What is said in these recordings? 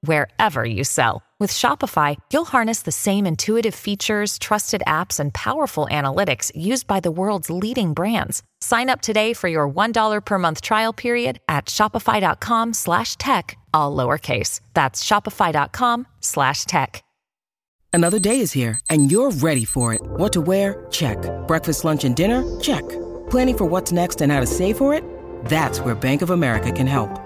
wherever you sell. With Shopify, you'll harness the same intuitive features, trusted apps, and powerful analytics used by the world's leading brands. Sign up today for your $1 per month trial period at shopify.com slash tech, all lowercase. That's shopify.com slash tech. Another day is here, and you're ready for it. What to wear? Check. Breakfast, lunch, and dinner? Check. Planning for what's next and how to save for it? That's where Bank of America can help.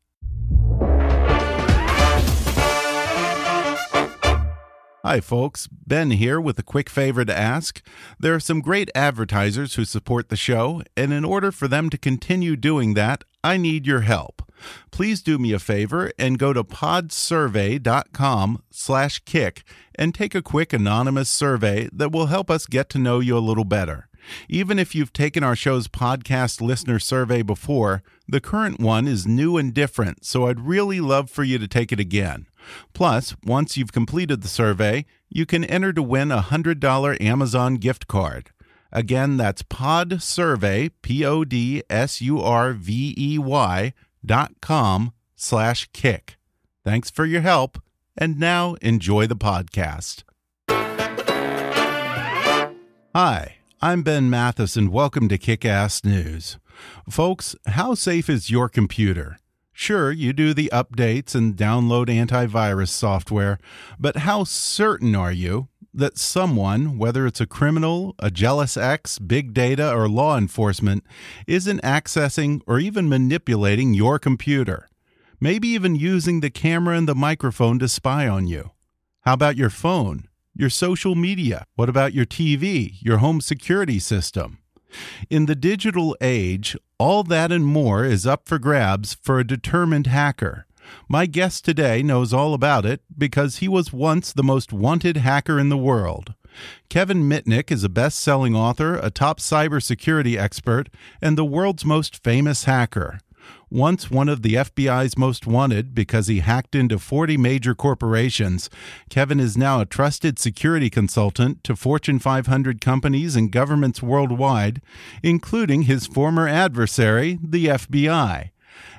Hi, folks. Ben here with a quick favor to ask. There are some great advertisers who support the show, and in order for them to continue doing that, I need your help. Please do me a favor and go to podsurvey.com slash kick and take a quick anonymous survey that will help us get to know you a little better. Even if you've taken our show's podcast listener survey before, the current one is new and different, so I'd really love for you to take it again. Plus, once you've completed the survey, you can enter to win a $100 Amazon gift card. Again, that's podsurvey, P-O-D-S-U-R-V-E-Y dot com slash kick. Thanks for your help, and now enjoy the podcast. Hi. I'm Ben Mathis, and welcome to Kick Ass News. Folks, how safe is your computer? Sure, you do the updates and download antivirus software, but how certain are you that someone, whether it's a criminal, a jealous ex, big data, or law enforcement, isn't accessing or even manipulating your computer? Maybe even using the camera and the microphone to spy on you. How about your phone? your social media? What about your TV, your home security system? In the digital age, all that and more is up for grabs for a determined hacker. My guest today knows all about it because he was once the most wanted hacker in the world. Kevin Mitnick is a best selling author, a top cybersecurity expert, and the world's most famous hacker. Once one of the FBI's most wanted because he hacked into 40 major corporations, Kevin is now a trusted security consultant to Fortune 500 companies and governments worldwide, including his former adversary, the FBI.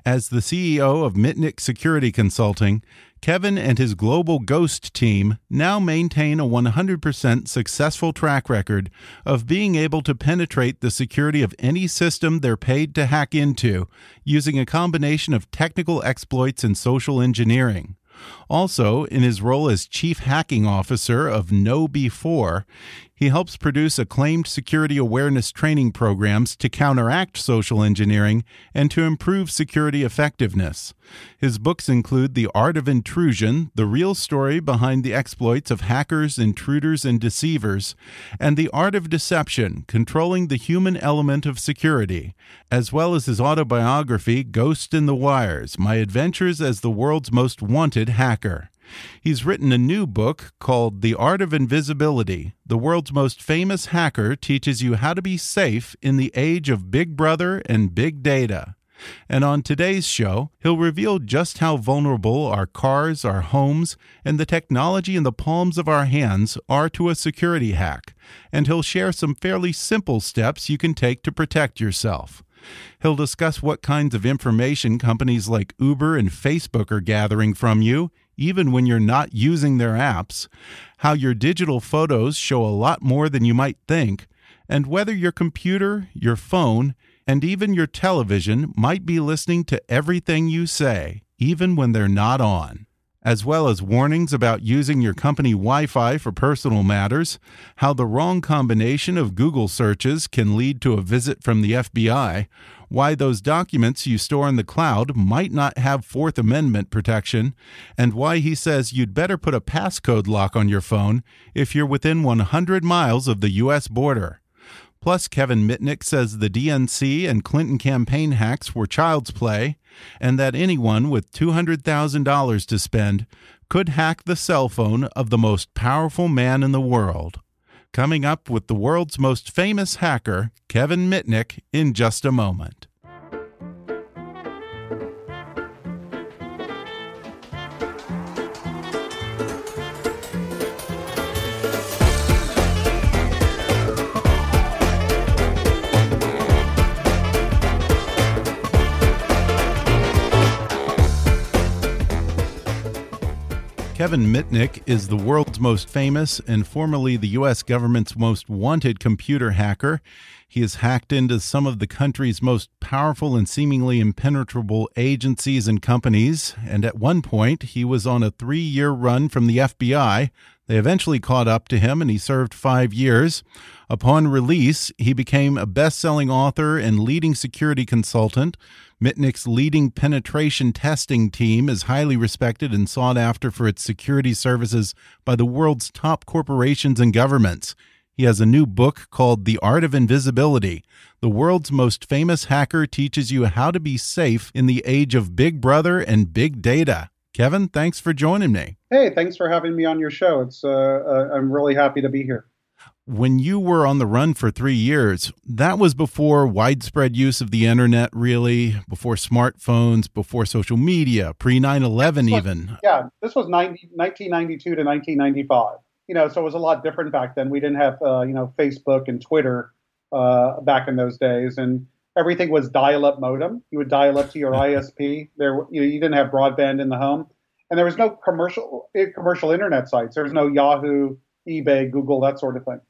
As the CEO of Mitnick Security Consulting, Kevin and his global Ghost team now maintain a 100% successful track record of being able to penetrate the security of any system they're paid to hack into using a combination of technical exploits and social engineering. Also, in his role as Chief Hacking Officer of KnowBe4, he helps produce acclaimed security awareness training programs to counteract social engineering and to improve security effectiveness. His books include The Art of Intrusion, the real story behind the exploits of hackers, intruders, and deceivers, and The Art of Deception, controlling the human element of security, as well as his autobiography, Ghost in the Wires My Adventures as the World's Most Wanted Hacker. He's written a new book called The Art of Invisibility. The world's most famous hacker teaches you how to be safe in the age of Big Brother and Big Data. And on today's show, he'll reveal just how vulnerable our cars, our homes, and the technology in the palms of our hands are to a security hack. And he'll share some fairly simple steps you can take to protect yourself. He'll discuss what kinds of information companies like Uber and Facebook are gathering from you even when you're not using their apps, how your digital photos show a lot more than you might think, and whether your computer, your phone, and even your television might be listening to everything you say, even when they're not on. As well as warnings about using your company Wi Fi for personal matters, how the wrong combination of Google searches can lead to a visit from the FBI, why those documents you store in the cloud might not have Fourth Amendment protection, and why he says you'd better put a passcode lock on your phone if you're within 100 miles of the U.S. border. Plus, Kevin Mitnick says the DNC and Clinton campaign hacks were child's play, and that anyone with $200,000 to spend could hack the cell phone of the most powerful man in the world. Coming up with the world's most famous hacker, Kevin Mitnick, in just a moment. Kevin Mitnick is the world's most famous and formerly the U.S. government's most wanted computer hacker. He has hacked into some of the country's most powerful and seemingly impenetrable agencies and companies. And at one point, he was on a three year run from the FBI. They eventually caught up to him and he served five years. Upon release, he became a best selling author and leading security consultant. Mitnick's leading penetration testing team is highly respected and sought after for its security services by the world's top corporations and governments. He has a new book called The Art of Invisibility. The world's most famous hacker teaches you how to be safe in the age of Big Brother and big data. Kevin, thanks for joining me. Hey, thanks for having me on your show. It's uh, uh, I'm really happy to be here when you were on the run for three years, that was before widespread use of the internet, really, before smartphones, before social media, pre 9 11 even. Yeah, this was 90, 1992 to 1995. You know, so it was a lot different back then. We didn't have, uh, you know, Facebook and Twitter uh, back in those days. And everything was dial up modem. You would dial up to your ISP. There, you, know, you didn't have broadband in the home. And there was no commercial eh, commercial internet sites. There was no Yahoo, eBay, Google, that sort of thing.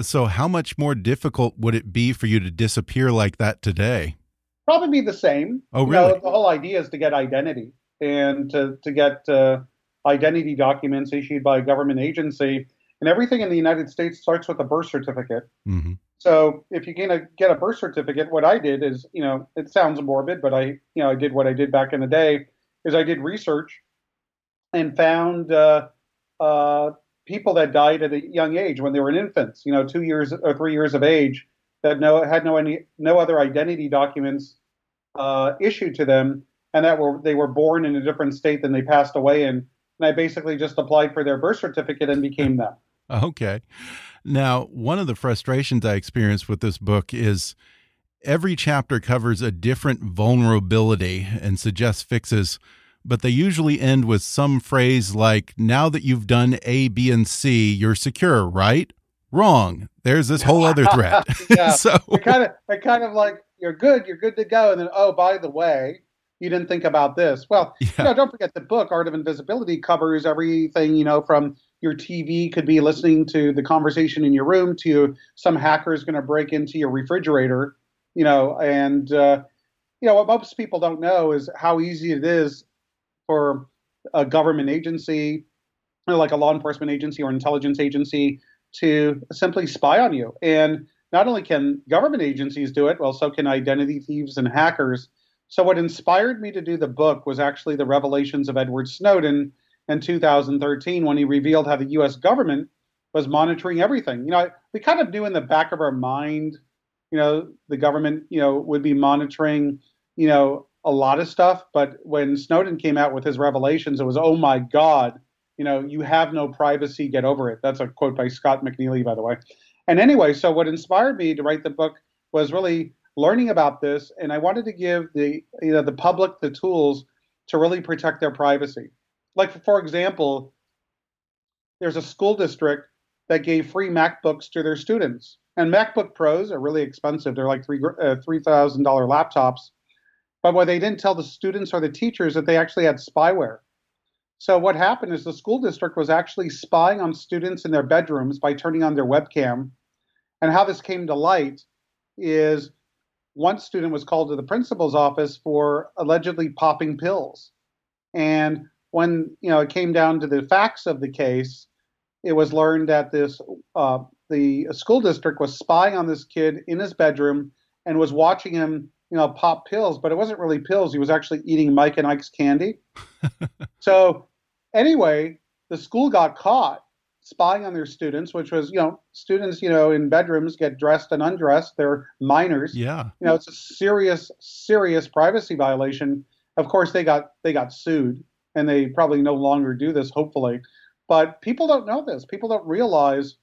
So, how much more difficult would it be for you to disappear like that today? Probably the same. Oh, really? You know, the whole idea is to get identity and to, to get uh, identity documents issued by a government agency. And everything in the United States starts with a birth certificate. Mm -hmm. So if you're to get a birth certificate, what I did is, you know, it sounds morbid, but I, you know, I did what I did back in the day is I did research and found uh, uh, people that died at a young age when they were infants, you know, two years or three years of age, that no had no any no other identity documents uh, issued to them, and that were they were born in a different state than they passed away in. And I basically just applied for their birth certificate and became them. Okay. Now, one of the frustrations I experienced with this book is every chapter covers a different vulnerability and suggests fixes but they usually end with some phrase like, now that you've done A, B, and C, you're secure, right? Wrong. There's this whole other threat. yeah. so it kind of, it kind of like, you're good, you're good to go. And then, oh, by the way, you didn't think about this. Well, yeah. you know, don't forget the book, Art of Invisibility, covers everything, you know, from your TV could be listening to the conversation in your room to some hacker is going to break into your refrigerator, you know, and, uh, you know, what most people don't know is how easy it is for a government agency, like a law enforcement agency or intelligence agency, to simply spy on you. And not only can government agencies do it, well, so can identity thieves and hackers. So, what inspired me to do the book was actually the revelations of Edward Snowden in 2013 when he revealed how the US government was monitoring everything. You know, we kind of knew in the back of our mind, you know, the government, you know, would be monitoring, you know, a lot of stuff, but when Snowden came out with his revelations, it was, oh my God, you know, you have no privacy, get over it. That's a quote by Scott McNealy, by the way. And anyway, so what inspired me to write the book was really learning about this, and I wanted to give the you know the public the tools to really protect their privacy. Like for example, there's a school district that gave free MacBooks to their students, and MacBook Pros are really expensive. They're like three uh, three thousand dollar laptops but what they didn't tell the students or the teachers that they actually had spyware. So what happened is the school district was actually spying on students in their bedrooms by turning on their webcam. And how this came to light is one student was called to the principal's office for allegedly popping pills. And when you know it came down to the facts of the case, it was learned that this uh, the school district was spying on this kid in his bedroom and was watching him, you know, pop pills, but it wasn't really pills. He was actually eating Mike and Ike's candy. so anyway, the school got caught spying on their students, which was, you know, students, you know, in bedrooms get dressed and undressed. They're minors. Yeah. You know, it's a serious, serious privacy violation. Of course, they got they got sued, and they probably no longer do this, hopefully. But people don't know this. People don't realize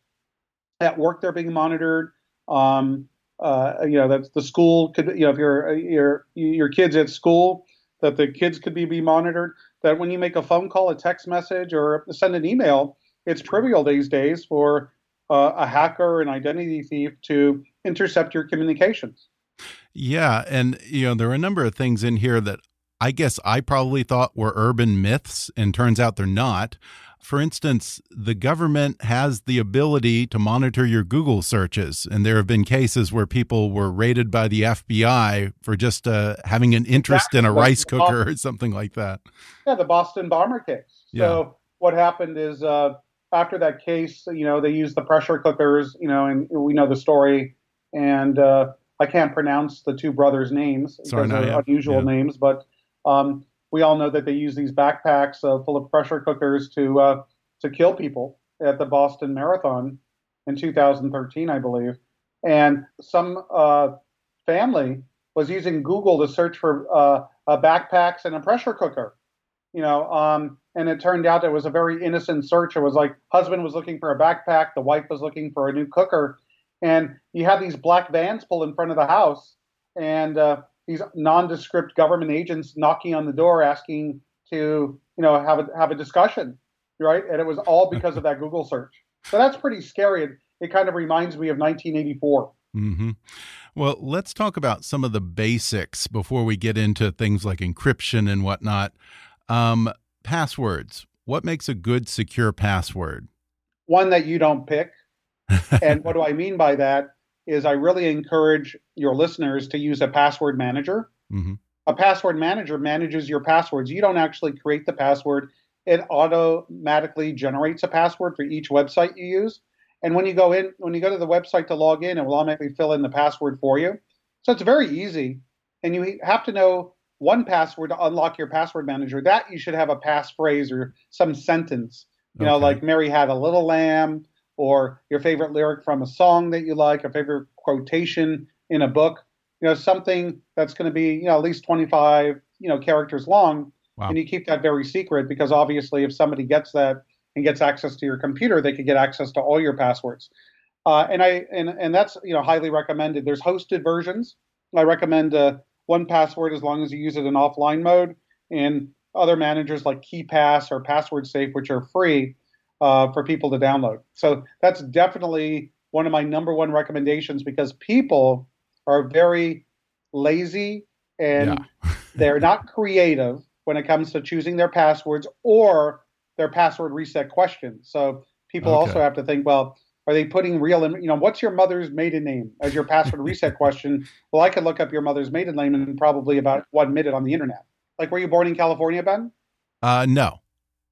at work they're being monitored. Um, uh, you know, that the school could, you know, if your your your kids at school, that the kids could be, be monitored. That when you make a phone call, a text message, or send an email, it's trivial these days for uh, a hacker, an identity thief, to intercept your communications. Yeah, and you know there are a number of things in here that I guess I probably thought were urban myths, and turns out they're not. For instance, the government has the ability to monitor your Google searches, and there have been cases where people were raided by the FBI for just uh, having an interest in a rice cooker or something like that. Yeah, the Boston bomber case. Yeah. So what happened is uh, after that case, you know, they used the pressure cookers, you know, and we know the story. And uh, I can't pronounce the two brothers' names Sorry, because they're unusual yeah. names, but um, we all know that they use these backpacks uh, full of pressure cookers to uh, to kill people at the Boston Marathon in 2013, I believe. And some uh, family was using Google to search for uh, backpacks and a pressure cooker. You know, um, and it turned out it was a very innocent search. It was like husband was looking for a backpack, the wife was looking for a new cooker, and you had these black vans pull in front of the house, and uh, these nondescript government agents knocking on the door asking to you know have a have a discussion, right? And it was all because of that Google search. So that's pretty scary. It, it kind of reminds me of 1984. Mm-hmm. Well, let's talk about some of the basics before we get into things like encryption and whatnot. Um, passwords. What makes a good secure password? One that you don't pick. and what do I mean by that? Is I really encourage your listeners to use a password manager. Mm -hmm. A password manager manages your passwords. You don't actually create the password, it automatically generates a password for each website you use. And when you go in, when you go to the website to log in, it will automatically fill in the password for you. So it's very easy. And you have to know one password to unlock your password manager. That you should have a passphrase or some sentence. You okay. know, like Mary had a little lamb, or your favorite lyric from a song that you like, a favorite quotation in a book. You know, something that's going to be you know at least 25 you know characters long, wow. and you keep that very secret because obviously if somebody gets that and gets access to your computer, they could get access to all your passwords. Uh, and I and and that's you know highly recommended. There's hosted versions. I recommend uh, 1Password as long as you use it in offline mode, and other managers like KeePass or Password Safe, which are free uh, for people to download. So that's definitely one of my number one recommendations because people are very lazy and yeah. they're not creative when it comes to choosing their passwords or their password reset questions. So people okay. also have to think, well, are they putting real, you know, what's your mother's maiden name as your password reset question? Well, I could look up your mother's maiden name in probably about one minute on the internet. Like, were you born in California, Ben? Uh, no.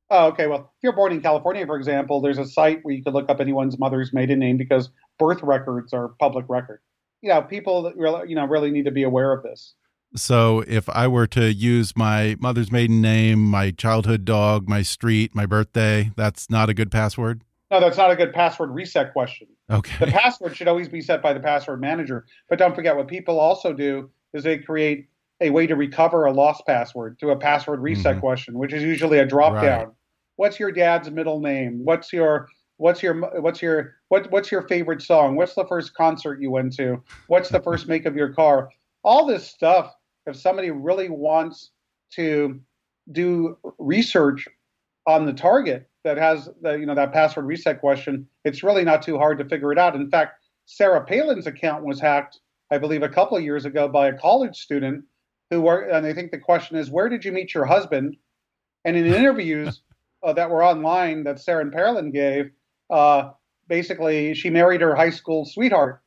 Oh, okay. Well, if you're born in California, for example, there's a site where you could look up anyone's mother's maiden name because birth records are public record. You know, people that really, you know, really need to be aware of this. So if I were to use my mother's maiden name, my childhood dog, my street, my birthday, that's not a good password? No, that's not a good password reset question. Okay. The password should always be set by the password manager. But don't forget what people also do is they create a way to recover a lost password to a password reset mm -hmm. question, which is usually a drop down. Right. What's your dad's middle name? What's your what's your what's your what what's your favorite song? What's the first concert you went to? What's the first make of your car? All this stuff. If somebody really wants to do research on the target, that has the, you know that password reset question, it's really not too hard to figure it out. In fact, Sarah Palin's account was hacked, I believe, a couple of years ago by a college student who were, and I think the question is, where did you meet your husband? And in interviews uh, that were online that Sarah Palin gave, uh, basically she married her high school sweetheart.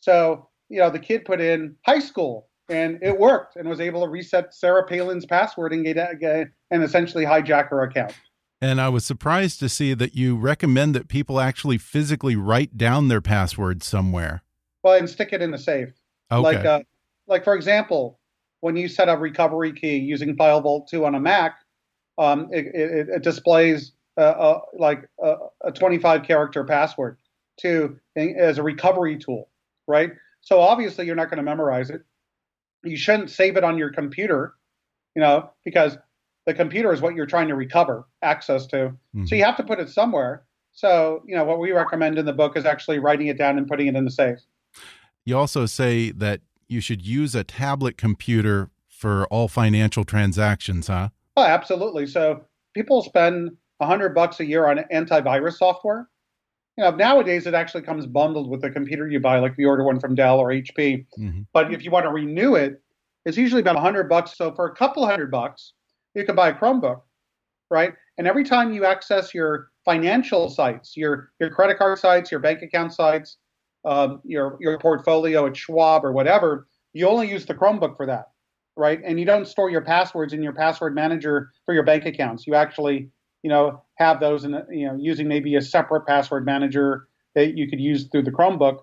So you know the kid put in high school, and it worked, and was able to reset Sarah Palin's password and get, get and essentially hijack her account. And I was surprised to see that you recommend that people actually physically write down their password somewhere. Well, and stick it in the safe. Okay. Like, uh, like for example, when you set a recovery key using FileVault 2 on a Mac, um, it, it, it, displays uh, uh, like a, a 25 character password to as a recovery tool, right? So obviously you're not going to memorize it. You shouldn't save it on your computer, you know, because the computer is what you're trying to recover access to. Mm-hmm. So you have to put it somewhere. So, you know, what we recommend in the book is actually writing it down and putting it in the safe. You also say that you should use a tablet computer for all financial transactions, huh? Oh, absolutely. So people spend a hundred bucks a year on antivirus software. You know, nowadays it actually comes bundled with the computer you buy, like if you order one from Dell or HP. Mm-hmm. But if you want to renew it, it's usually about a hundred bucks. So for a couple hundred bucks, you can buy a Chromebook, right? And every time you access your financial sites, your your credit card sites, your bank account sites, um, your your portfolio at Schwab or whatever, you only use the Chromebook for that, right? And you don't store your passwords in your password manager for your bank accounts. You actually, you know, have those in, you know, using maybe a separate password manager that you could use through the Chromebook,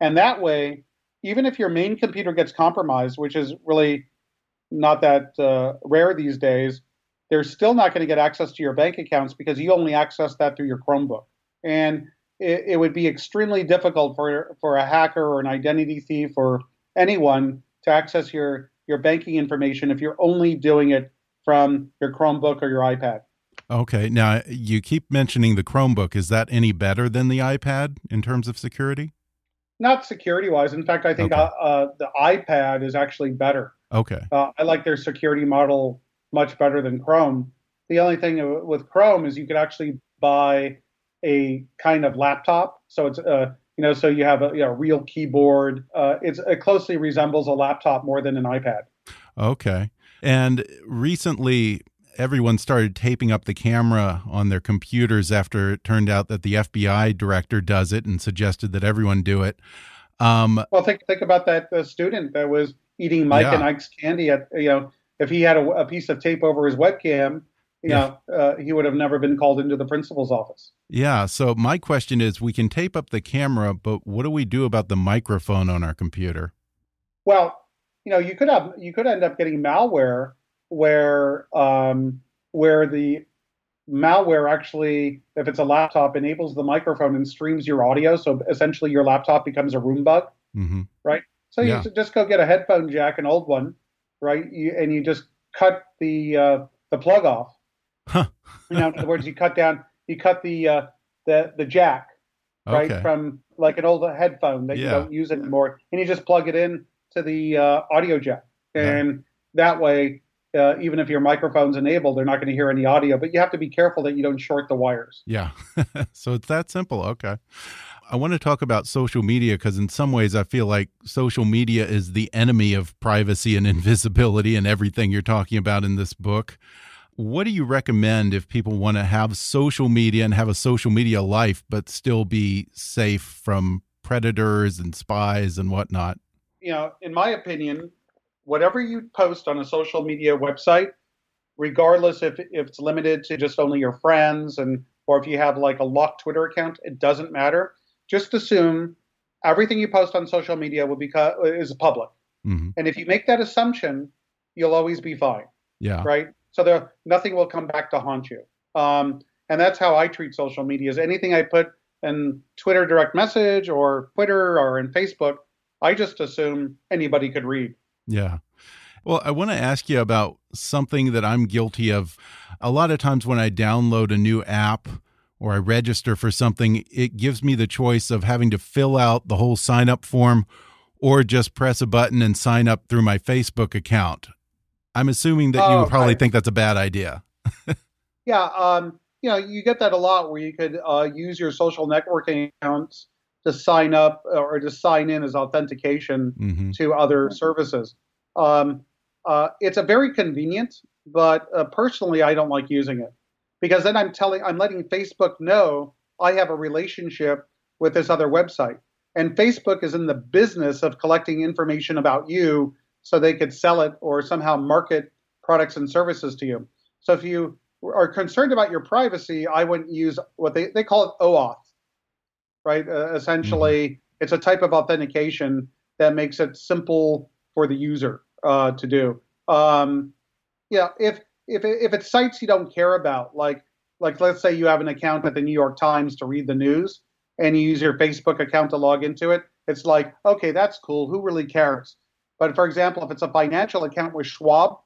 and that way, even if your main computer gets compromised, which is really not that uh, rare these days, they're still not going to get access to your bank accounts because you only access that through your Chromebook. And it, it, would be extremely difficult for for a hacker or an identity thief or anyone to access your your banking information if you're only doing it from your Chromebook or your iPad. Okay. Now you keep mentioning the Chromebook. Is that any better than the iPad in terms of security? Not security wise. In fact, I think okay. uh, uh, the iPad is actually better. Okay. Uh, I like their security model much better than Chrome. The only thing with Chrome is you could actually buy a kind of laptop. So it's uh, you know, so you have a you know, real keyboard. Uh, it's it closely resembles a laptop more than an iPad. Okay. And recently, everyone started taping up the camera on their computers after it turned out that the FBI director does it and suggested that everyone do it. Um, well, think think about that uh, student that was eating Mike yeah. and Ike's candy at you know if he had a, a piece of tape over his webcam, you yeah. know, uh, he would have never been called into the principal's office. Yeah. So my question is, we can tape up the camera, but what do we do about the microphone on our computer? Well, you know, you could have you could end up getting malware where um, where the malware actually, if it's a laptop, enables the microphone and streams your audio. So essentially, your laptop becomes a room bug, mm -hmm. right? So yeah. you just go get a headphone jack, an old one, right? You, and you just cut the uh, the plug off. Huh. you know, in other words, you cut down, you cut the uh, the the jack, right, okay. from like an old headphone that yeah. you don't use anymore, and you just plug it in to the uh, audio jack, and yeah. that way. Uh, even if your microphone's enabled, they're not going to hear any audio. But you have to be careful that you don't short the wires. Yeah, so it's that simple. Okay. I want to talk about social media because, in some ways, I feel like social media is the enemy of privacy and invisibility and everything you're talking about in this book. What do you recommend if people want to have social media and have a social media life, but still be safe from predators and spies and whatnot? You know, in my opinion, whatever you post on a social media website, regardless if, if it's limited to just only your friends and or if you have like a locked Twitter account, it doesn't matter just assume everything you post on social media will be is public. Mm-hmm. And if you make that assumption, you'll always be fine. Yeah. Right. So there, nothing will come back to haunt you. Um, and that's how I treat social media. Is anything I put in Twitter direct message or Twitter or in Facebook, I just assume anybody could read. Yeah. Well, I want to ask you about something that I'm guilty of. A lot of times when I download a new app, or I register for something, it gives me the choice of having to fill out the whole sign up form or just press a button and sign up through my Facebook account. I'm assuming that you would probably think that's a bad idea. yeah, um, you know, you get that a lot where you could uh, use your social networking accounts to sign up or to sign in as authentication mm -hmm. to other services. Um, uh, it's a very convenient, but uh, personally, I don't like using it because then I'm telling, I'm letting Facebook know I have a relationship with this other website. And Facebook is in the business of collecting information about you so they could sell it or somehow market products and services to you. So if you are concerned about your privacy, I wouldn't use what they, they call it OAuth, right? Uh, essentially, mm-hmm. it's a type of authentication that makes it simple for the user uh, to do. Um, yeah, if if if it's sites you don't care about, like like let's say you have an account at the New York Times to read the news, and you use your Facebook account to log into it, it's like okay, that's cool. Who really cares? But for example, if it's a financial account with Schwab,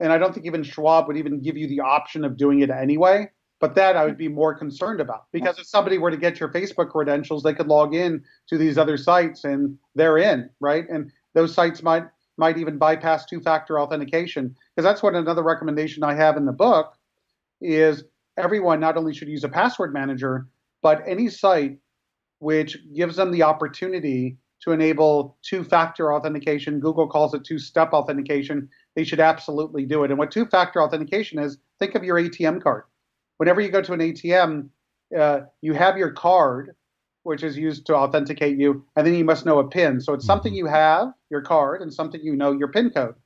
and I don't think even Schwab would even give you the option of doing it anyway. But that I would be more concerned about because if somebody were to get your Facebook credentials, they could log in to these other sites and they're in, right? And those sites might might even bypass two-factor authentication because that's what another recommendation I have in the book is everyone not only should use a password manager, but any site which gives them the opportunity to enable two-factor authentication. Google calls it two-step authentication. They should absolutely do it. And what two-factor authentication is, think of your ATM card. Whenever you go to an ATM, uh, you have your card, which is used to authenticate you, and then you must know a PIN. So it's something mm-hmm. you have, your card, and something you know, your PIN code.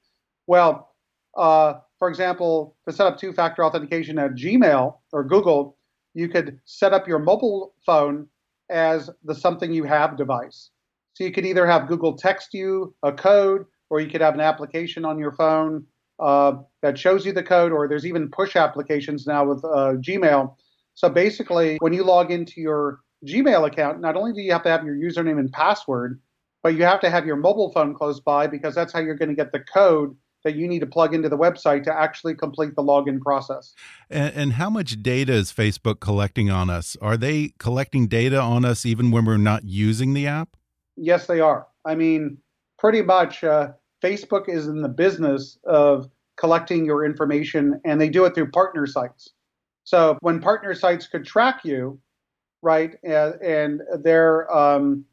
Well, uh, for example, to set up two-factor authentication at Gmail or Google, you could set up your mobile phone as the something you have device. So you could either have Google text you a code, or you could have an application on your phone uh, that shows you the code, or there's even push applications now with uh, Gmail. So basically, when you log into your Gmail account, not only do you have to have your username and password, but you have to have your mobile phone close by because that's how you're going to get the code that you need to plug into the website to actually complete the login process. And, and, how much data is Facebook collecting on us? Are they collecting data on us even when we're not using the app? Yes, they are. I mean, pretty much uh, Facebook is in the business of collecting your information, and they do it through partner sites. So when partner sites could track you, right, and, and they're um,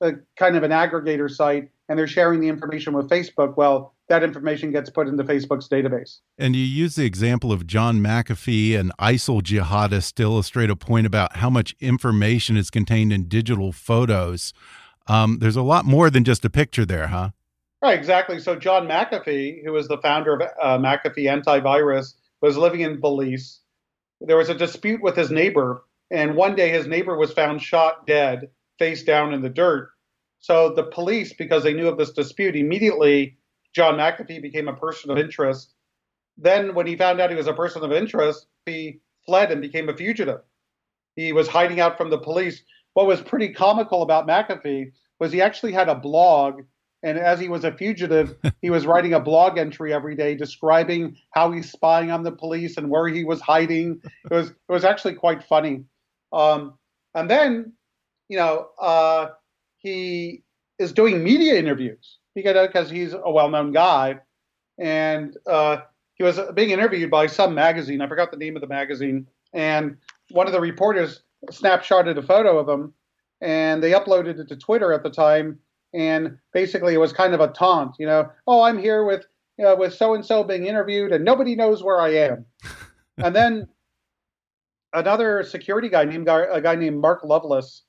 kind of an aggregator site, and they're sharing the information with Facebook, well, that information gets put into Facebook's database. And you use the example of John McAfee and ISIL jihadists to illustrate a point about how much information is contained in digital photos. Um, there's a lot more than just a picture there, huh? Right, exactly. So John McAfee, who was the founder of uh, McAfee Antivirus, was living in Belize. There was a dispute with his neighbor, and one day his neighbor was found shot dead, face down in the dirt. So the police, because they knew of this dispute, immediately John McAfee became a person of interest. Then, when he found out he was a person of interest, he fled and became a fugitive. He was hiding out from the police. What was pretty comical about McAfee was he actually had a blog, and as he was a fugitive, he was writing a blog entry every day describing how he's spying on the police and where he was hiding. It was it was actually quite funny. Um, and then, you know, uh, he is doing media interviews because he's a well-known guy, and uh, he was being interviewed by some magazine. I forgot the name of the magazine, and one of the reporters snapshotted a photo of him, and they uploaded it to Twitter at the time. And basically, it was kind of a taunt, you know. Oh, I'm here with uh, with so and so being interviewed, and nobody knows where I am. and then another security guy named a guy named Mark Lovelace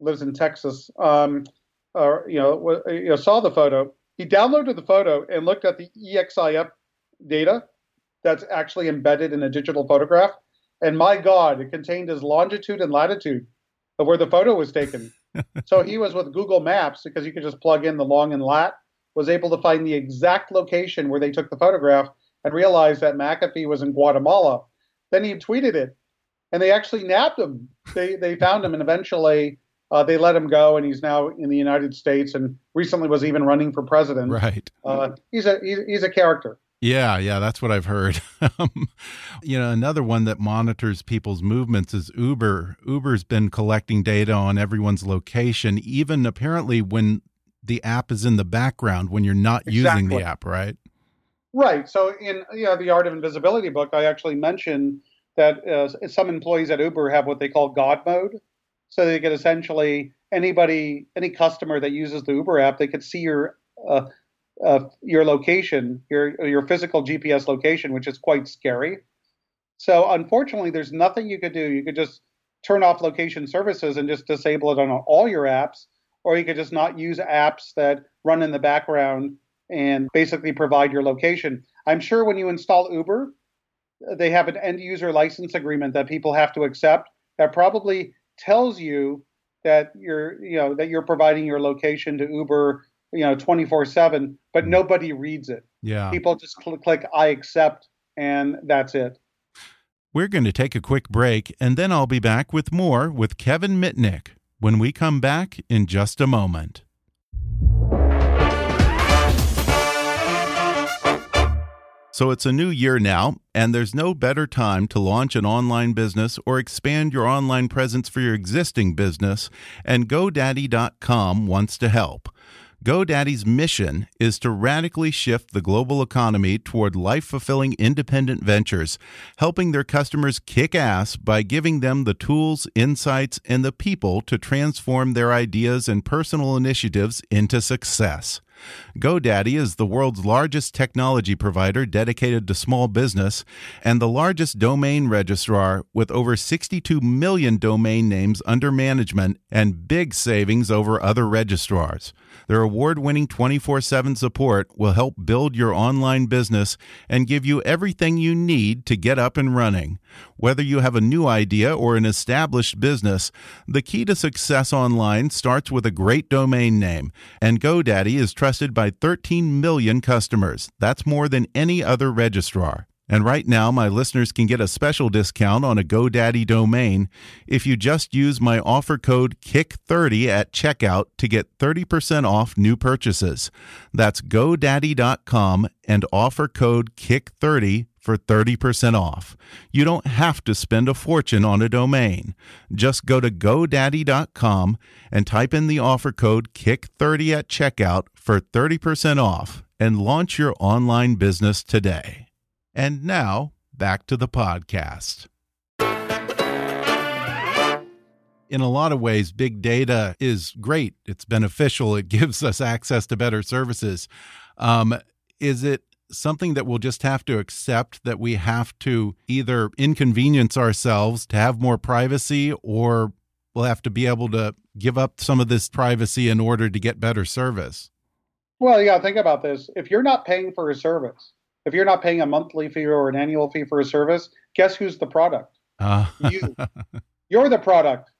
lives in Texas. Um, uh, you know, you know, saw the photo. He downloaded the photo and looked at the EXIF data that's actually embedded in a digital photograph. And my God, it contained his longitude and latitude of where the photo was taken. so he was with Google Maps because you could just plug in the long and lat, was able to find the exact location where they took the photograph and realized that McAfee was in Guatemala. Then he tweeted it, and they actually nabbed him. They they found him, and eventually uh, they let him go, and he's now in the United States, and recently was even running for president. Right. Uh, he's a he's, he's a character. Yeah, yeah, that's what I've heard. Um, you know, another one that monitors people's movements is Uber. Uber's been collecting data on everyone's location, even apparently when the app is in the background when you're not exactly. using the app, right? Right. So in you know, the Art of Invisibility book, I actually mentioned that uh, some employees at Uber have what they call God mode. So they could essentially anybody, any customer that uses the Uber app, they could see your uh, uh, your location, your your physical GPS location, which is quite scary. So unfortunately, there's nothing you could do. You could just turn off location services and just disable it on all your apps, or you could just not use apps that run in the background and basically provide your location. I'm sure when you install Uber, they have an end user license agreement that people have to accept that probably tells you that you're you know that you're providing your location to Uber you know 24/7 but mm. nobody reads it. Yeah. People just cl click I accept and that's it. We're going to take a quick break and then I'll be back with more with Kevin Mitnick when we come back in just a moment. So it's a new year now, and there's no better time to launch an online business or expand your online presence for your existing business, and GoDaddy.com wants to help. GoDaddy's mission is to radically shift the global economy toward life fulfilling independent ventures, helping their customers kick ass by giving them the tools, insights, and the people to transform their ideas and personal initiatives into success. GoDaddy is the world's largest technology provider dedicated to small business and the largest domain registrar with over 62 million domain names under management and big savings over other registrars. Their award winning 24 7 support will help build your online business and give you everything you need to get up and running. Whether you have a new idea or an established business, the key to success online starts with a great domain name, and GoDaddy is trusted by 13 million customers. That's more than any other registrar. And right now, my listeners can get a special discount on a GoDaddy domain if you just use my offer code KICK30 at checkout to get 30% off new purchases. That's GoDaddy.com and offer code KICK30 for 30% off. You don't have to spend a fortune on a domain. Just go to GoDaddy.com and type in the offer code KICK30 at checkout for 30% off and launch your online business today. And now, back to the podcast. In a lot of ways, big data is great. It's beneficial. It gives us access to better services. Um, is it something that we'll just have to accept that we have to either inconvenience ourselves to have more privacy or we'll have to be able to give up some of this privacy in order to get better service? Well, yeah, think about this. If you're not paying for a service, if you're not paying a monthly fee or an annual fee for a service, guess who's the product? Uh. You. You're the product.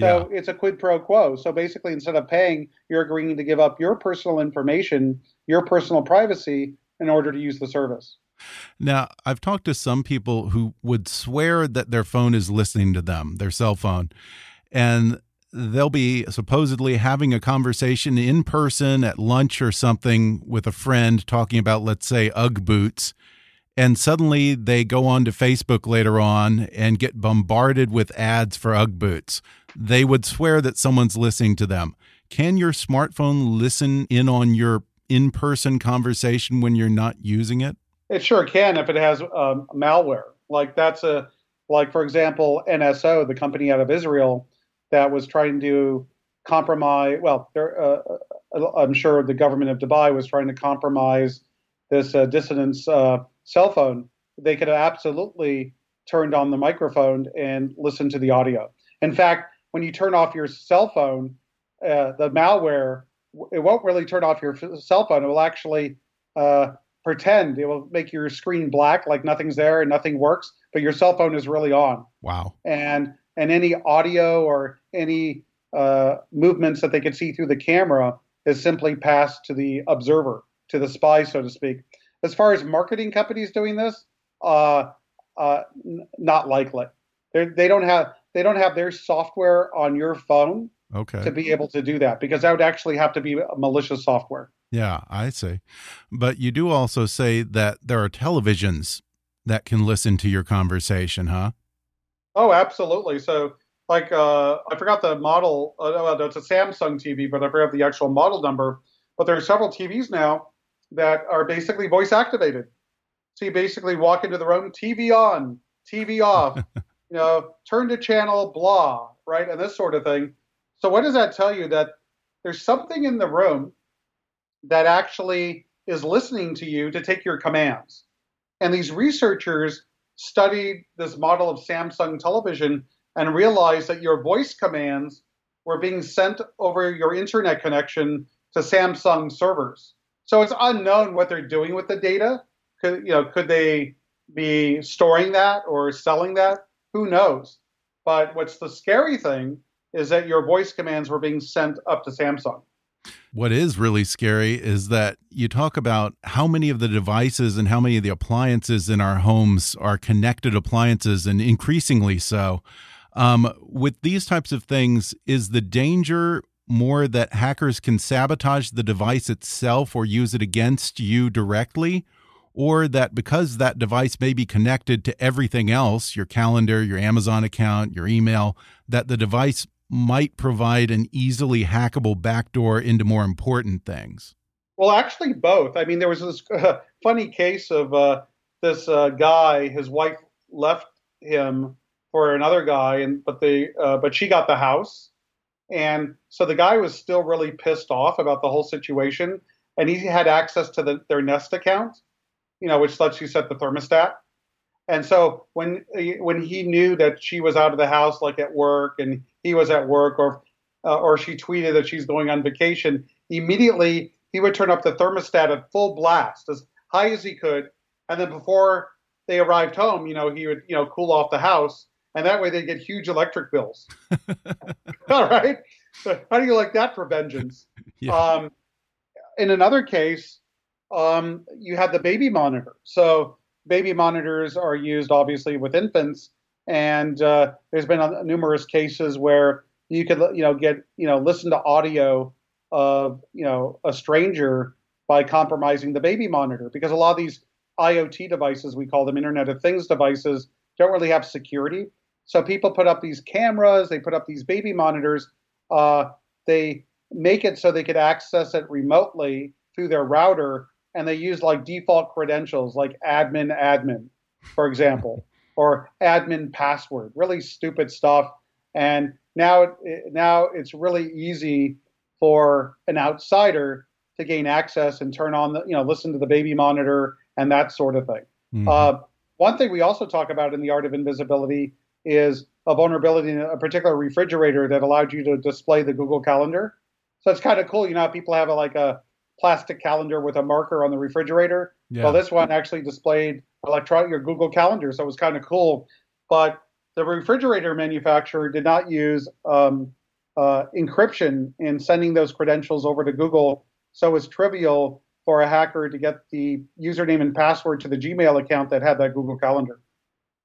So yeah. it's a quid pro quo. So basically, instead of paying, you're agreeing to give up your personal information, your personal privacy, in order to use the service. Now, I've talked to some people who would swear that their phone is listening to them, their cell phone. And they'll be supposedly having a conversation in person at lunch or something with a friend talking about, let's say, Ugg boots. And suddenly they go on to Facebook later on and get bombarded with ads for Ugg boots. They would swear that someone's listening to them. Can your smartphone listen in on your in person conversation when you're not using it? It sure can if it has um, malware. Like that's a, like for example, NSO, the company out of Israel that was trying to compromise. Well, uh, uh, I'm sure the government of Dubai was trying to compromise this uh, dissident's uh, cell phone. They could have absolutely turned on the microphone and listened to the audio. In fact, when you turn off your cell phone, uh, the malware it won't really turn off your cell phone. It will actually uh, pretend. It will make your screen black, like nothing's there and nothing works, but your cell phone is really on. Wow. And and any audio or any uh, movements that they could see through the camera is simply passed to the observer, to the spy, so to speak. As far as marketing companies doing this, uh, uh, n- not likely. They're, they don't have they don't have their software on your phone okay. to be able to do that because that would actually have to be malicious software. Yeah, I see. But you do also say that there are televisions that can listen to your conversation, huh? Oh, absolutely. So, like, uh, I forgot the model. Uh, it's a Samsung TV, but I forgot the actual model number. But there are several TVs now that are basically voice activated. So you basically walk into the room, TV on, TV off, you know, turn to channel blah, right, and this sort of thing. So what does that tell you? That there's something in the room that actually is listening to you to take your commands. And these researchers studied this model of Samsung television and realized that your voice commands were being sent over your internet connection to Samsung servers. So it's unknown what they're doing with the data. Could you know? Could they be storing that or selling that? Who knows? But what's the scary thing is that your voice commands were being sent up to Samsung. What is really scary is that you talk about how many of the devices and how many of the appliances in our homes are connected appliances, and increasingly so. Um, with these types of things, is the danger more that hackers can sabotage the device itself or use it against you directly? Or that because that device may be connected to everything else, your calendar, your Amazon account, your email, that the device might provide an easily hackable backdoor into more important things? Well, actually, both. I mean, there was this uh, funny case of uh, this uh, guy. His wife left him for another guy, and but they uh, but she got the house, and so the guy was still really pissed off about the whole situation, and he had access to the, their Nest account, you know, which lets you set the thermostat. And so when when he knew that she was out of the house, like at work, and he was at work, or uh, or she tweeted that she's going on vacation, immediately he would turn up the thermostat at full blast, as high as he could, and then before they arrived home, you know, he would you know cool off the house, and that way they get huge electric bills. All right, how do you like that for vengeance? Yeah. Um, in another case, um, you had the baby monitor, so baby monitors are used obviously with infants, and uh, there's been a, numerous cases where you could you know get you know listen to audio of you know a stranger by compromising the baby monitor because a lot of these IoT devices we call them Internet of Things devices don't really have security. So people put up these cameras, they put up these baby monitors, uh, they make it so they could access it remotely through their router and they use like default credentials like admin admin, for example, or admin password. Really stupid stuff. And now, it, now it's really easy for an outsider to gain access and turn on the, you know, listen to the baby monitor and that sort of thing. Mm-hmm. Uh, one thing we also talk about in the art of invisibility is a vulnerability in a particular refrigerator that allowed you to display the Google Calendar. So it's kind of cool. You know, people have a, like a plastic calendar with a marker on the refrigerator. Yeah. Well, this one actually displayed electronic your Google Calendar, so it was kind of cool. But the refrigerator manufacturer did not use um, uh, encryption in sending those credentials over to Google, so it was trivial for a hacker to get the username and password to the Gmail account that had that Google Calendar.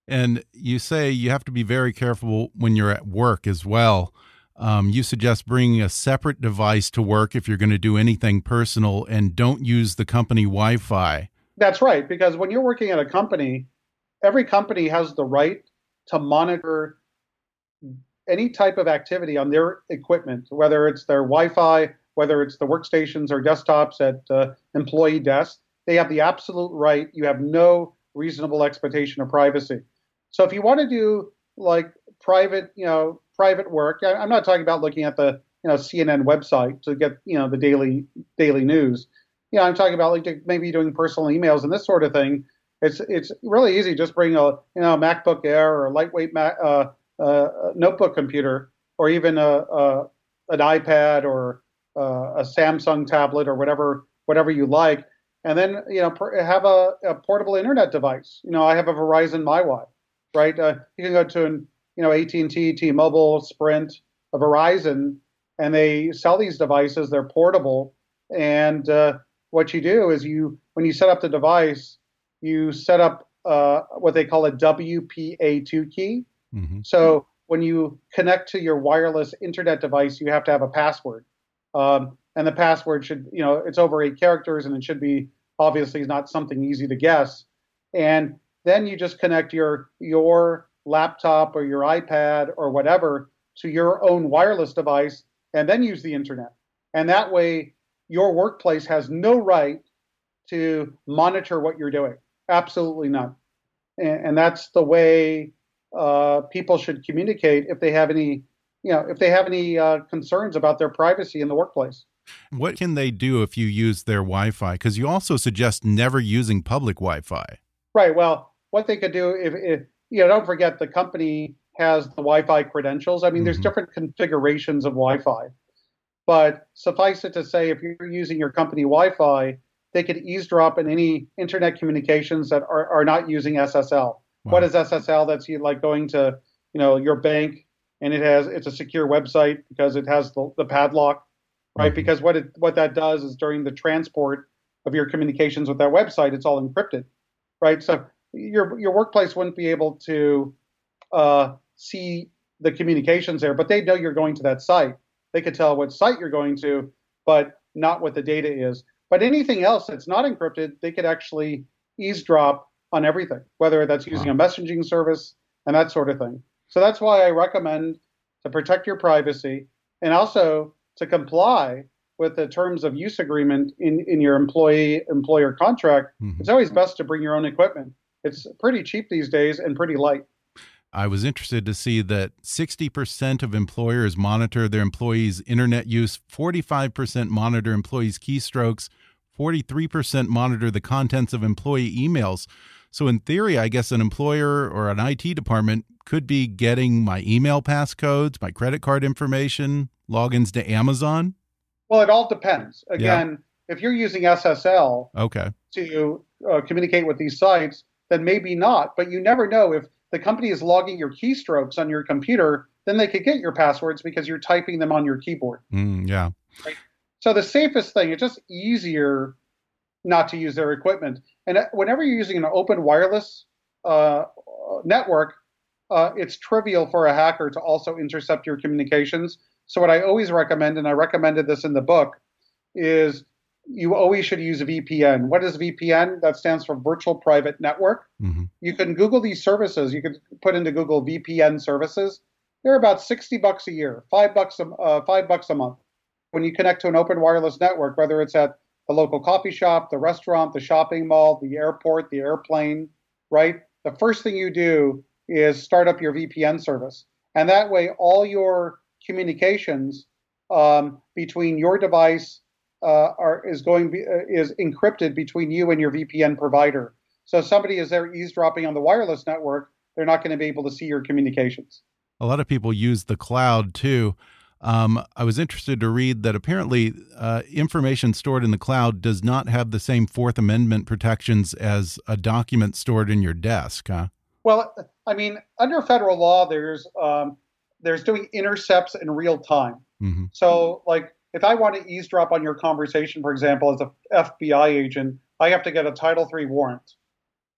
And you say you have to be very careful when you're at work as well. Um, you suggest bringing a separate device to work if you're going to do anything personal and don't use the company Wi Fi. That's right, because when you're working at a company, every company has the right to monitor any type of activity on their equipment, whether it's their Wi Fi, whether it's the workstations or desktops at uh, employee desks. They have the absolute right. You have no reasonable expectation of privacy. So if you want to do like private, you know, private work. I, am not talking about looking at the you know CNN website to get you know the daily daily news. You know, I'm talking about like maybe doing personal emails and this sort of thing. It's it's really easy. Just bring a you know a MacBook Air or a lightweight Mac, uh, uh, notebook computer, or even a, a an iPad or uh, a Samsung tablet or whatever whatever you like, and then you know have a, a, portable internet device. You know, I have a Verizon MiFi, right? Uh, you can go to an you know, AT&T, T-Mobile, Sprint, Verizon, and they sell these devices. They're portable, and uh, what you do is you, when you set up the device, you set up uh, what they call a WPA2 key. Mm-hmm. So when you connect to your wireless internet device, you have to have a password, um, and the password should, you know, it's over eight characters, and it should be obviously not something easy to guess. And then you just connect your your laptop or your iPad or whatever to your own wireless device and then use the internet. And that way, your workplace has no right to monitor what you're doing. Absolutely none. And, and that's the way uh, people should communicate if they have any, you know, if they have any uh, concerns about their privacy in the workplace. What can they do if you use their Wi-Fi? Because you also suggest never using public Wi-Fi. Right. Well, what they could do if, if you know, don't forget the company has the Wi-Fi credentials. I mean, mm-hmm. there's different configurations of Wi-Fi, but suffice it to say, if you're using your company Wi-Fi, they could eavesdrop in any internet communications that are, are not using SSL. Wow. What is SSL? That's you like going to you know your bank and it has it's a secure website because it has the, the padlock, right? Mm-hmm. Because what it what that does is during the transport of your communications with that website, it's all encrypted, right? So your your workplace wouldn't be able to uh, see the communications there, but they know you're going to that site. They could tell what site you're going to, but not what the data is. But anything else that's not encrypted, they could actually eavesdrop on everything, whether that's using wow. a messaging service and that sort of thing. So that's why I recommend to protect your privacy and also to comply with the terms of use agreement in, in your employee employer contract. Mm-hmm. It's always best to bring your own equipment. It's pretty cheap these days and pretty light. I was interested to see that 60% of employers monitor their employees' internet use, 45% monitor employees' keystrokes, 43% monitor the contents of employee emails. So, in theory, I guess an employer or an IT department could be getting my email passcodes, my credit card information, logins to Amazon. Well, it all depends. Again, yeah. if you're using SSL okay. to uh, communicate with these sites, then maybe not. But you never know if the company is logging your keystrokes on your computer, then they could get your passwords because you're typing them on your keyboard. Mm, yeah. Right? So the safest thing, it's just easier not to use their equipment. And whenever you're using an open wireless uh, network, uh, it's trivial for a hacker to also intercept your communications. So what I always recommend, and I recommended this in the book, is you always should use a VPN. What is VPN? That stands for Virtual Private Network. Mm-hmm. You can Google these services. You can put into Google VPN services. They're about 60 bucks a year, five bucks a, uh, five bucks a month. When you connect to an open wireless network, whether it's at the local coffee shop, the restaurant, the shopping mall, the airport, the airplane, right? The first thing you do is start up your VPN service. And that way, all your communications um, between your device uh, are, is going be, uh, is encrypted between you and your VPN provider. So if somebody is there eavesdropping on the wireless network, they're not going to be able to see your communications. A lot of people use the cloud too. Um, I was interested to read that apparently uh, information stored in the cloud does not have the same Fourth Amendment protections as a document stored in your desk. Huh? Well, I mean, under federal law, there's um, there's doing intercepts in real time. Mm -hmm. So, like, if I want to eavesdrop on your conversation, for example, as a FBI agent, I have to get a Title III warrant,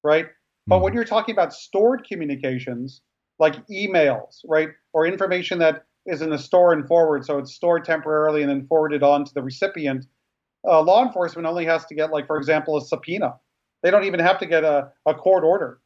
right? Mm-hmm. But when mm-hmm. you're talking about stored communications, like emails, right, or information that is in the store and forward, so it's stored temporarily and then forwarded on to the recipient, uh, law enforcement only has to get, like, for example, a subpoena. They don't even have to get a, a court order.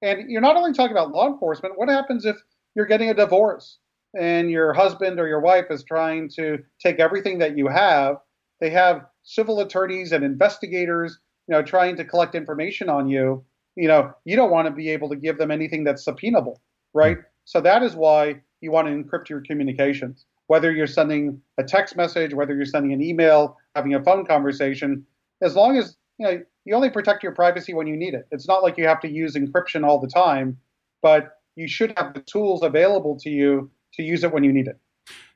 And you're not only talking about law enforcement, what happens if you're getting a divorce? And your husband or your wife is trying to take everything that you have, they have civil attorneys and investigators, you know, trying to collect information on you. You know, you don't want to be able to give them anything that's subpoenable, right? Mm-hmm. So that is why you want to encrypt your communications. Whether you're sending a text message, whether you're sending an email, having a phone conversation, as long as you know you only protect your privacy when you need it. It's not like you have to use encryption all the time, but you should have the tools available to you to use it when you need it.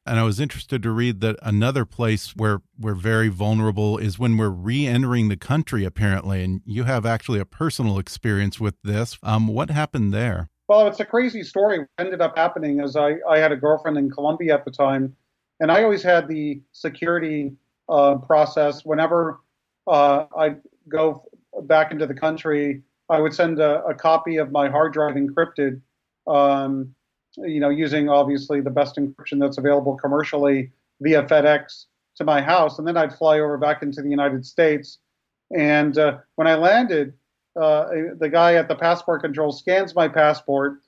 And I was interested to read that another place where we're very vulnerable is when we're re-entering the country, apparently. And you have actually a personal experience with this. Um, what happened there? Well, it's a crazy story. What ended up happening is I, I had a girlfriend in Colombia at the time, and I always had the security uh, process. Whenever uh, I go back into the country, I would send a, a copy of my hard drive encrypted um, you know, using obviously the best encryption that's available commercially via FedEx to my house, and then I'd fly over back into the United States. And uh, when I landed, uh, the guy at the passport control scans my passport,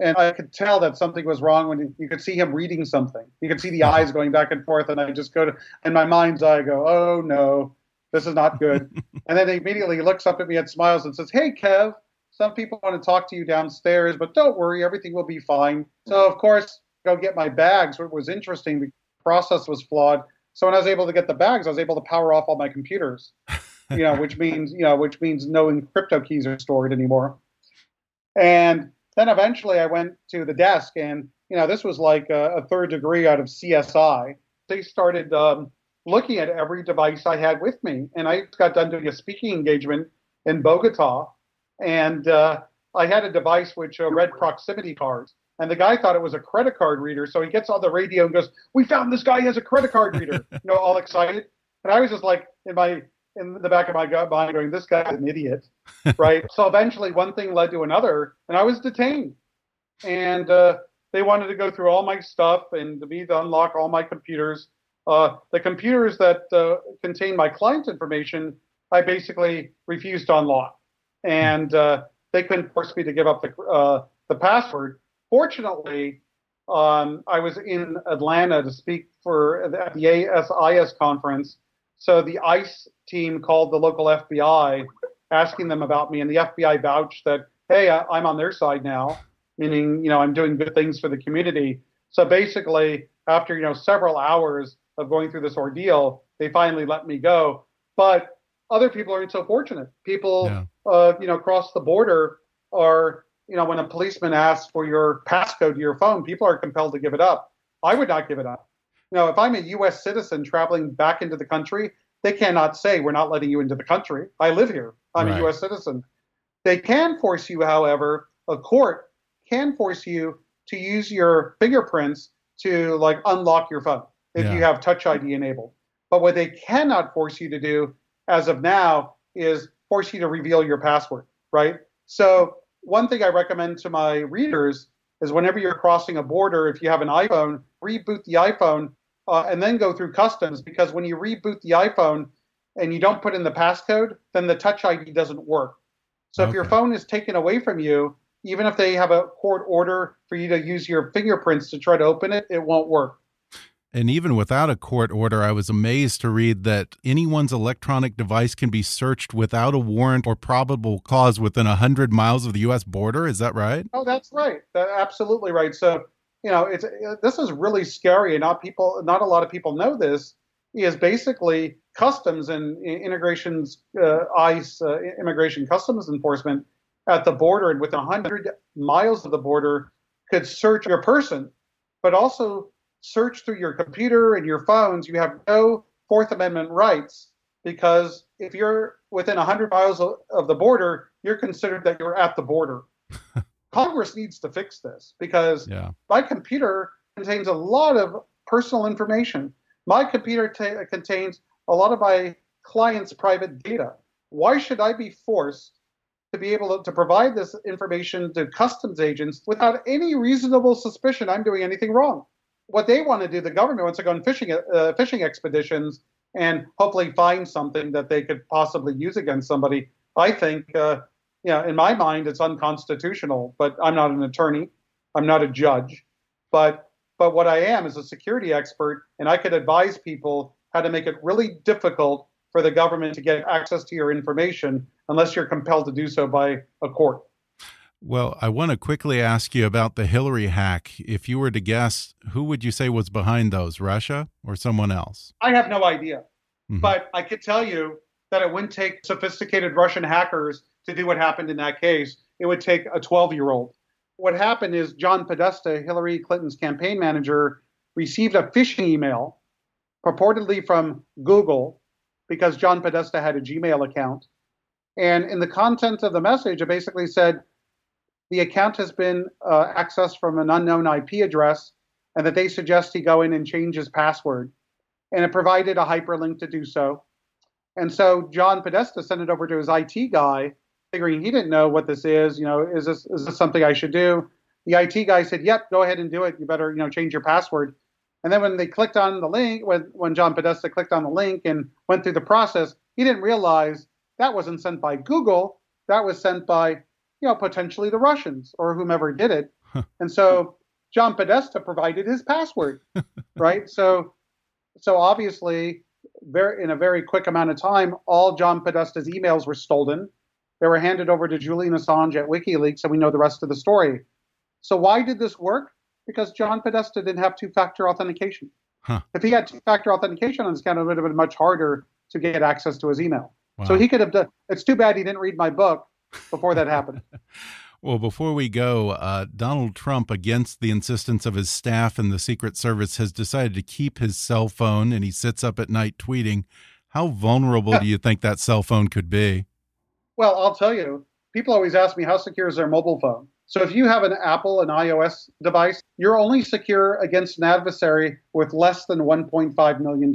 and I could tell that something was wrong when you could see him reading something. You could see the eyes going back and forth, and I just go to, in my mind's eye, go, "Oh no, this is not good." and then immediately he looks up at me and smiles and says, "Hey, Kev." Some people want to talk to you downstairs, but don't worry, everything will be fine. So, of course, go get my bags. What was interesting, the process was flawed. So when I was able to get the bags, I was able to power off all my computers. you know, which means you know, which means no crypto keys are stored anymore. And then eventually, I went to the desk, and you know, this was like a, a third degree out of CSI. They started um, looking at every device I had with me. And I got done doing a speaking engagement in Bogota, and uh, I had a device which uh, read proximity cards. And the guy thought it was a credit card reader. So he gets on the radio and goes, We found this guy has a credit card reader, you know, all excited. And I was just like, in my in the back of my mind going, This guy's an idiot. right. So eventually one thing led to another, and I was detained. And uh, they wanted to go through all my stuff and to me to unlock all my computers. Uh, the computers that uh, contain my client information, I basically refused to unlock. And uh, they couldn't force me to give up the, uh, the password fortunately, um, I was in Atlanta to speak for the, ASIS conference. So the ICE team called the local FBI, asking them about me, and the FBI vouched that, hey, I, am on their side now, meaning you know I'm doing good things for the community. So basically, after you know several hours of going through this ordeal, they finally let me go. But other people aren't so fortunate. People, yeah. uh, you know, across the border are you know, when a policeman asks for your passcode to your phone, people are compelled to give it up. I would not give it up. You know, if I'm a U.S. citizen traveling back into the country, they cannot say we're not letting you into the country. I live here. I'm right. a U.S. citizen. They can force you, however, a court can force you to use your fingerprints to like unlock your phone if yeah. you have Touch ID enabled. But what they cannot force you to do as of now is force you to reveal your password, right? So one thing I recommend to my readers is whenever you're crossing a border, if you have an iPhone, reboot the iPhone uh, and then go through customs because when you reboot the iPhone and you don't put in the passcode, then the Touch ID doesn't work. So okay. if your phone is taken away from you, even if they have a court order for you to use your fingerprints to try to open it, it won't work. And even without a court order, I was amazed to read that anyone's electronic device can be searched without a warrant or probable cause within 100 miles of the U.S. border. Is that right? Oh, that's right. That's absolutely right. So, you know, it's this is really scary, and not people, not a lot of people know this. Is basically customs and integrations, uh, ICE, uh, immigration customs enforcement at the border, and within 100 miles of the border, could search your person, but also search through your computer and your phones, you have no Fourth Amendment rights because if you're within 100 miles of the border, you're considered that you're at the border. Congress needs to fix this because yeah. my computer contains a lot of personal information. My computer t- contains a lot of my clients' private data. Why should I be forced to be able to, to provide this information to customs agents without any reasonable suspicion I'm doing anything wrong? What they want to do, the government wants to go on fishing uh, fishing expeditions and hopefully find something that they could possibly use against somebody. I think, uh, you know, in my mind, it's unconstitutional. But I'm not an attorney, I'm not a judge, but but what I am is a security expert, and I could advise people how to make it really difficult for the government to get access to your information unless you're compelled to do so by a court. Well, I want to quickly ask you about the Hillary hack. If you were to guess, who would you say was behind those, Russia or someone else? I have no idea. Mm -hmm. But I could tell you that it wouldn't take sophisticated Russian hackers to do what happened in that case. It would take a 12 year old. What happened is John Podesta, Hillary Clinton's campaign manager, received a phishing email purportedly from Google because John Podesta had a Gmail account. And in the content of the message, it basically said, the account has been uh, accessed from an unknown IP address and that they suggest he go in and change his password. And it provided a hyperlink to do so. And so John Podesta sent it over to his IT guy, figuring he didn't know what this is. You know, is this is this something I should do? The IT guy said, "Yep, go ahead and do it. You better, you know, change your password." And then when they clicked on the link, when when John Podesta clicked on the link and went through the process, he didn't realize that wasn't sent by Google. That was sent by you know, potentially the Russians or whomever did it. and so John Podesta provided his password, right? So, so obviously, very in a very quick amount of time, all John Podesta's emails were stolen. They were handed over to Julian Assange at WikiLeaks, and we know the rest of the story. So why did this work? Because John Podesta didn't have two-factor authentication. Huh. If he had two-factor authentication on his account, it would have been much harder to get access to his email. Wow. So he could have done. It's too bad he didn't read my book before that happened. Well, before we go, uh, Donald Trump, against the insistence of his staff and the Secret Service, has decided to keep his cell phone and he sits up at night tweeting. How vulnerable do you think that cell phone could be? Well, I'll tell you, people always ask me how secure is their mobile phone. So if you have an Apple, an iOS device, you're only secure against an adversary with less than $1.5 million.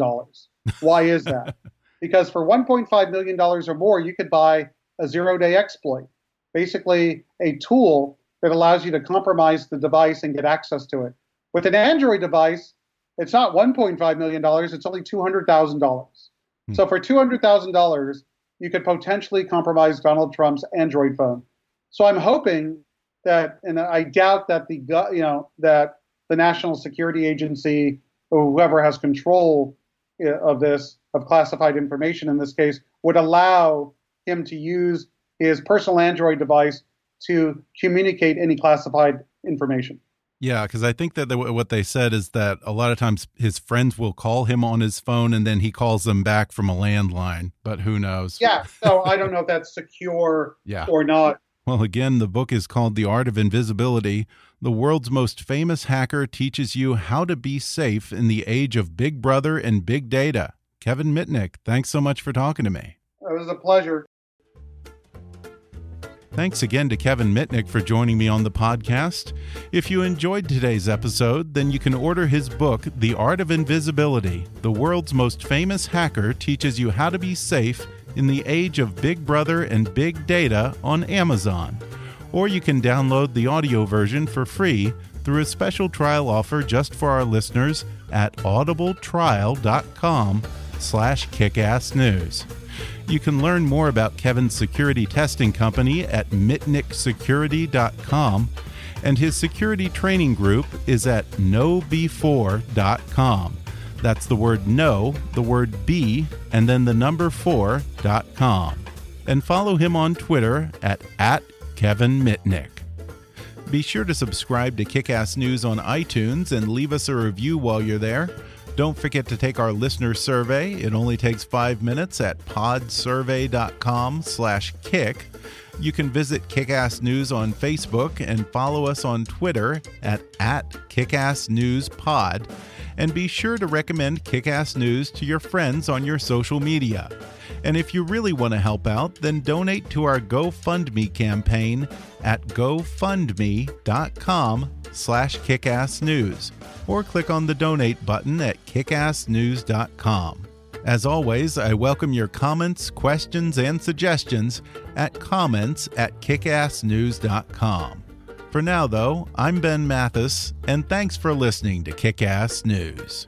Why is that? because for $1.5 million or more, you could buy a zero day exploit basically a tool that allows you to compromise the device and get access to it. With an Android device, it's not $1.5 million, it's only $200,000. Hmm. So for $200,000, you could potentially compromise Donald Trump's Android phone. So I'm hoping that, and I doubt that the, you know, that the National Security Agency or whoever has control uh, of this, of classified information in this case, would allow him to use his personal Android device to communicate any classified information. Yeah, because I think that the, what they said is that a lot of times his friends will call him on his phone and then he calls them back from a landline. But who knows? Yeah, so I don't know if that's secure yeah. or not. Well, again, the book is called The Art of Invisibility. The world's most famous hacker teaches you how to be safe in the age of Big Brother and Big Data. Kevin Mitnick, thanks so much for talking to me. It was a pleasure. Thanks again to Kevin Mitnick for joining me on the podcast. If you enjoyed today's episode, then you can order his book, The Art of Invisibility. The world's most famous hacker teaches you how to be safe in the age of Big Brother and Big Data on Amazon. Or you can download the audio version for free through a special trial offer just for our listeners at audibletrial.com slash kickassnews. You can learn more about Kevin's security testing company at mitnicksecurity.com, and his security training group is at knowbe4.com. That's the word know, the word be, and then the number 4.com. And follow him on Twitter at, at Kevin Mitnick. Be sure to subscribe to Kickass News on iTunes and leave us a review while you're there. Don't forget to take our listener survey. It only takes five minutes at podsurvey.com slash kick. You can visit Kickass News on Facebook and follow us on Twitter at, at KickassNewsPod. And be sure to recommend Kickass News to your friends on your social media. And if you really want to help out, then donate to our GoFundMe campaign at gofundme.com slash kickassnews or click on the donate button at kickassnews.com. As always, I welcome your comments, questions, and suggestions at comments at kickassnews.com. For now, though, I'm Ben Mathis, and thanks for listening to Kickass News.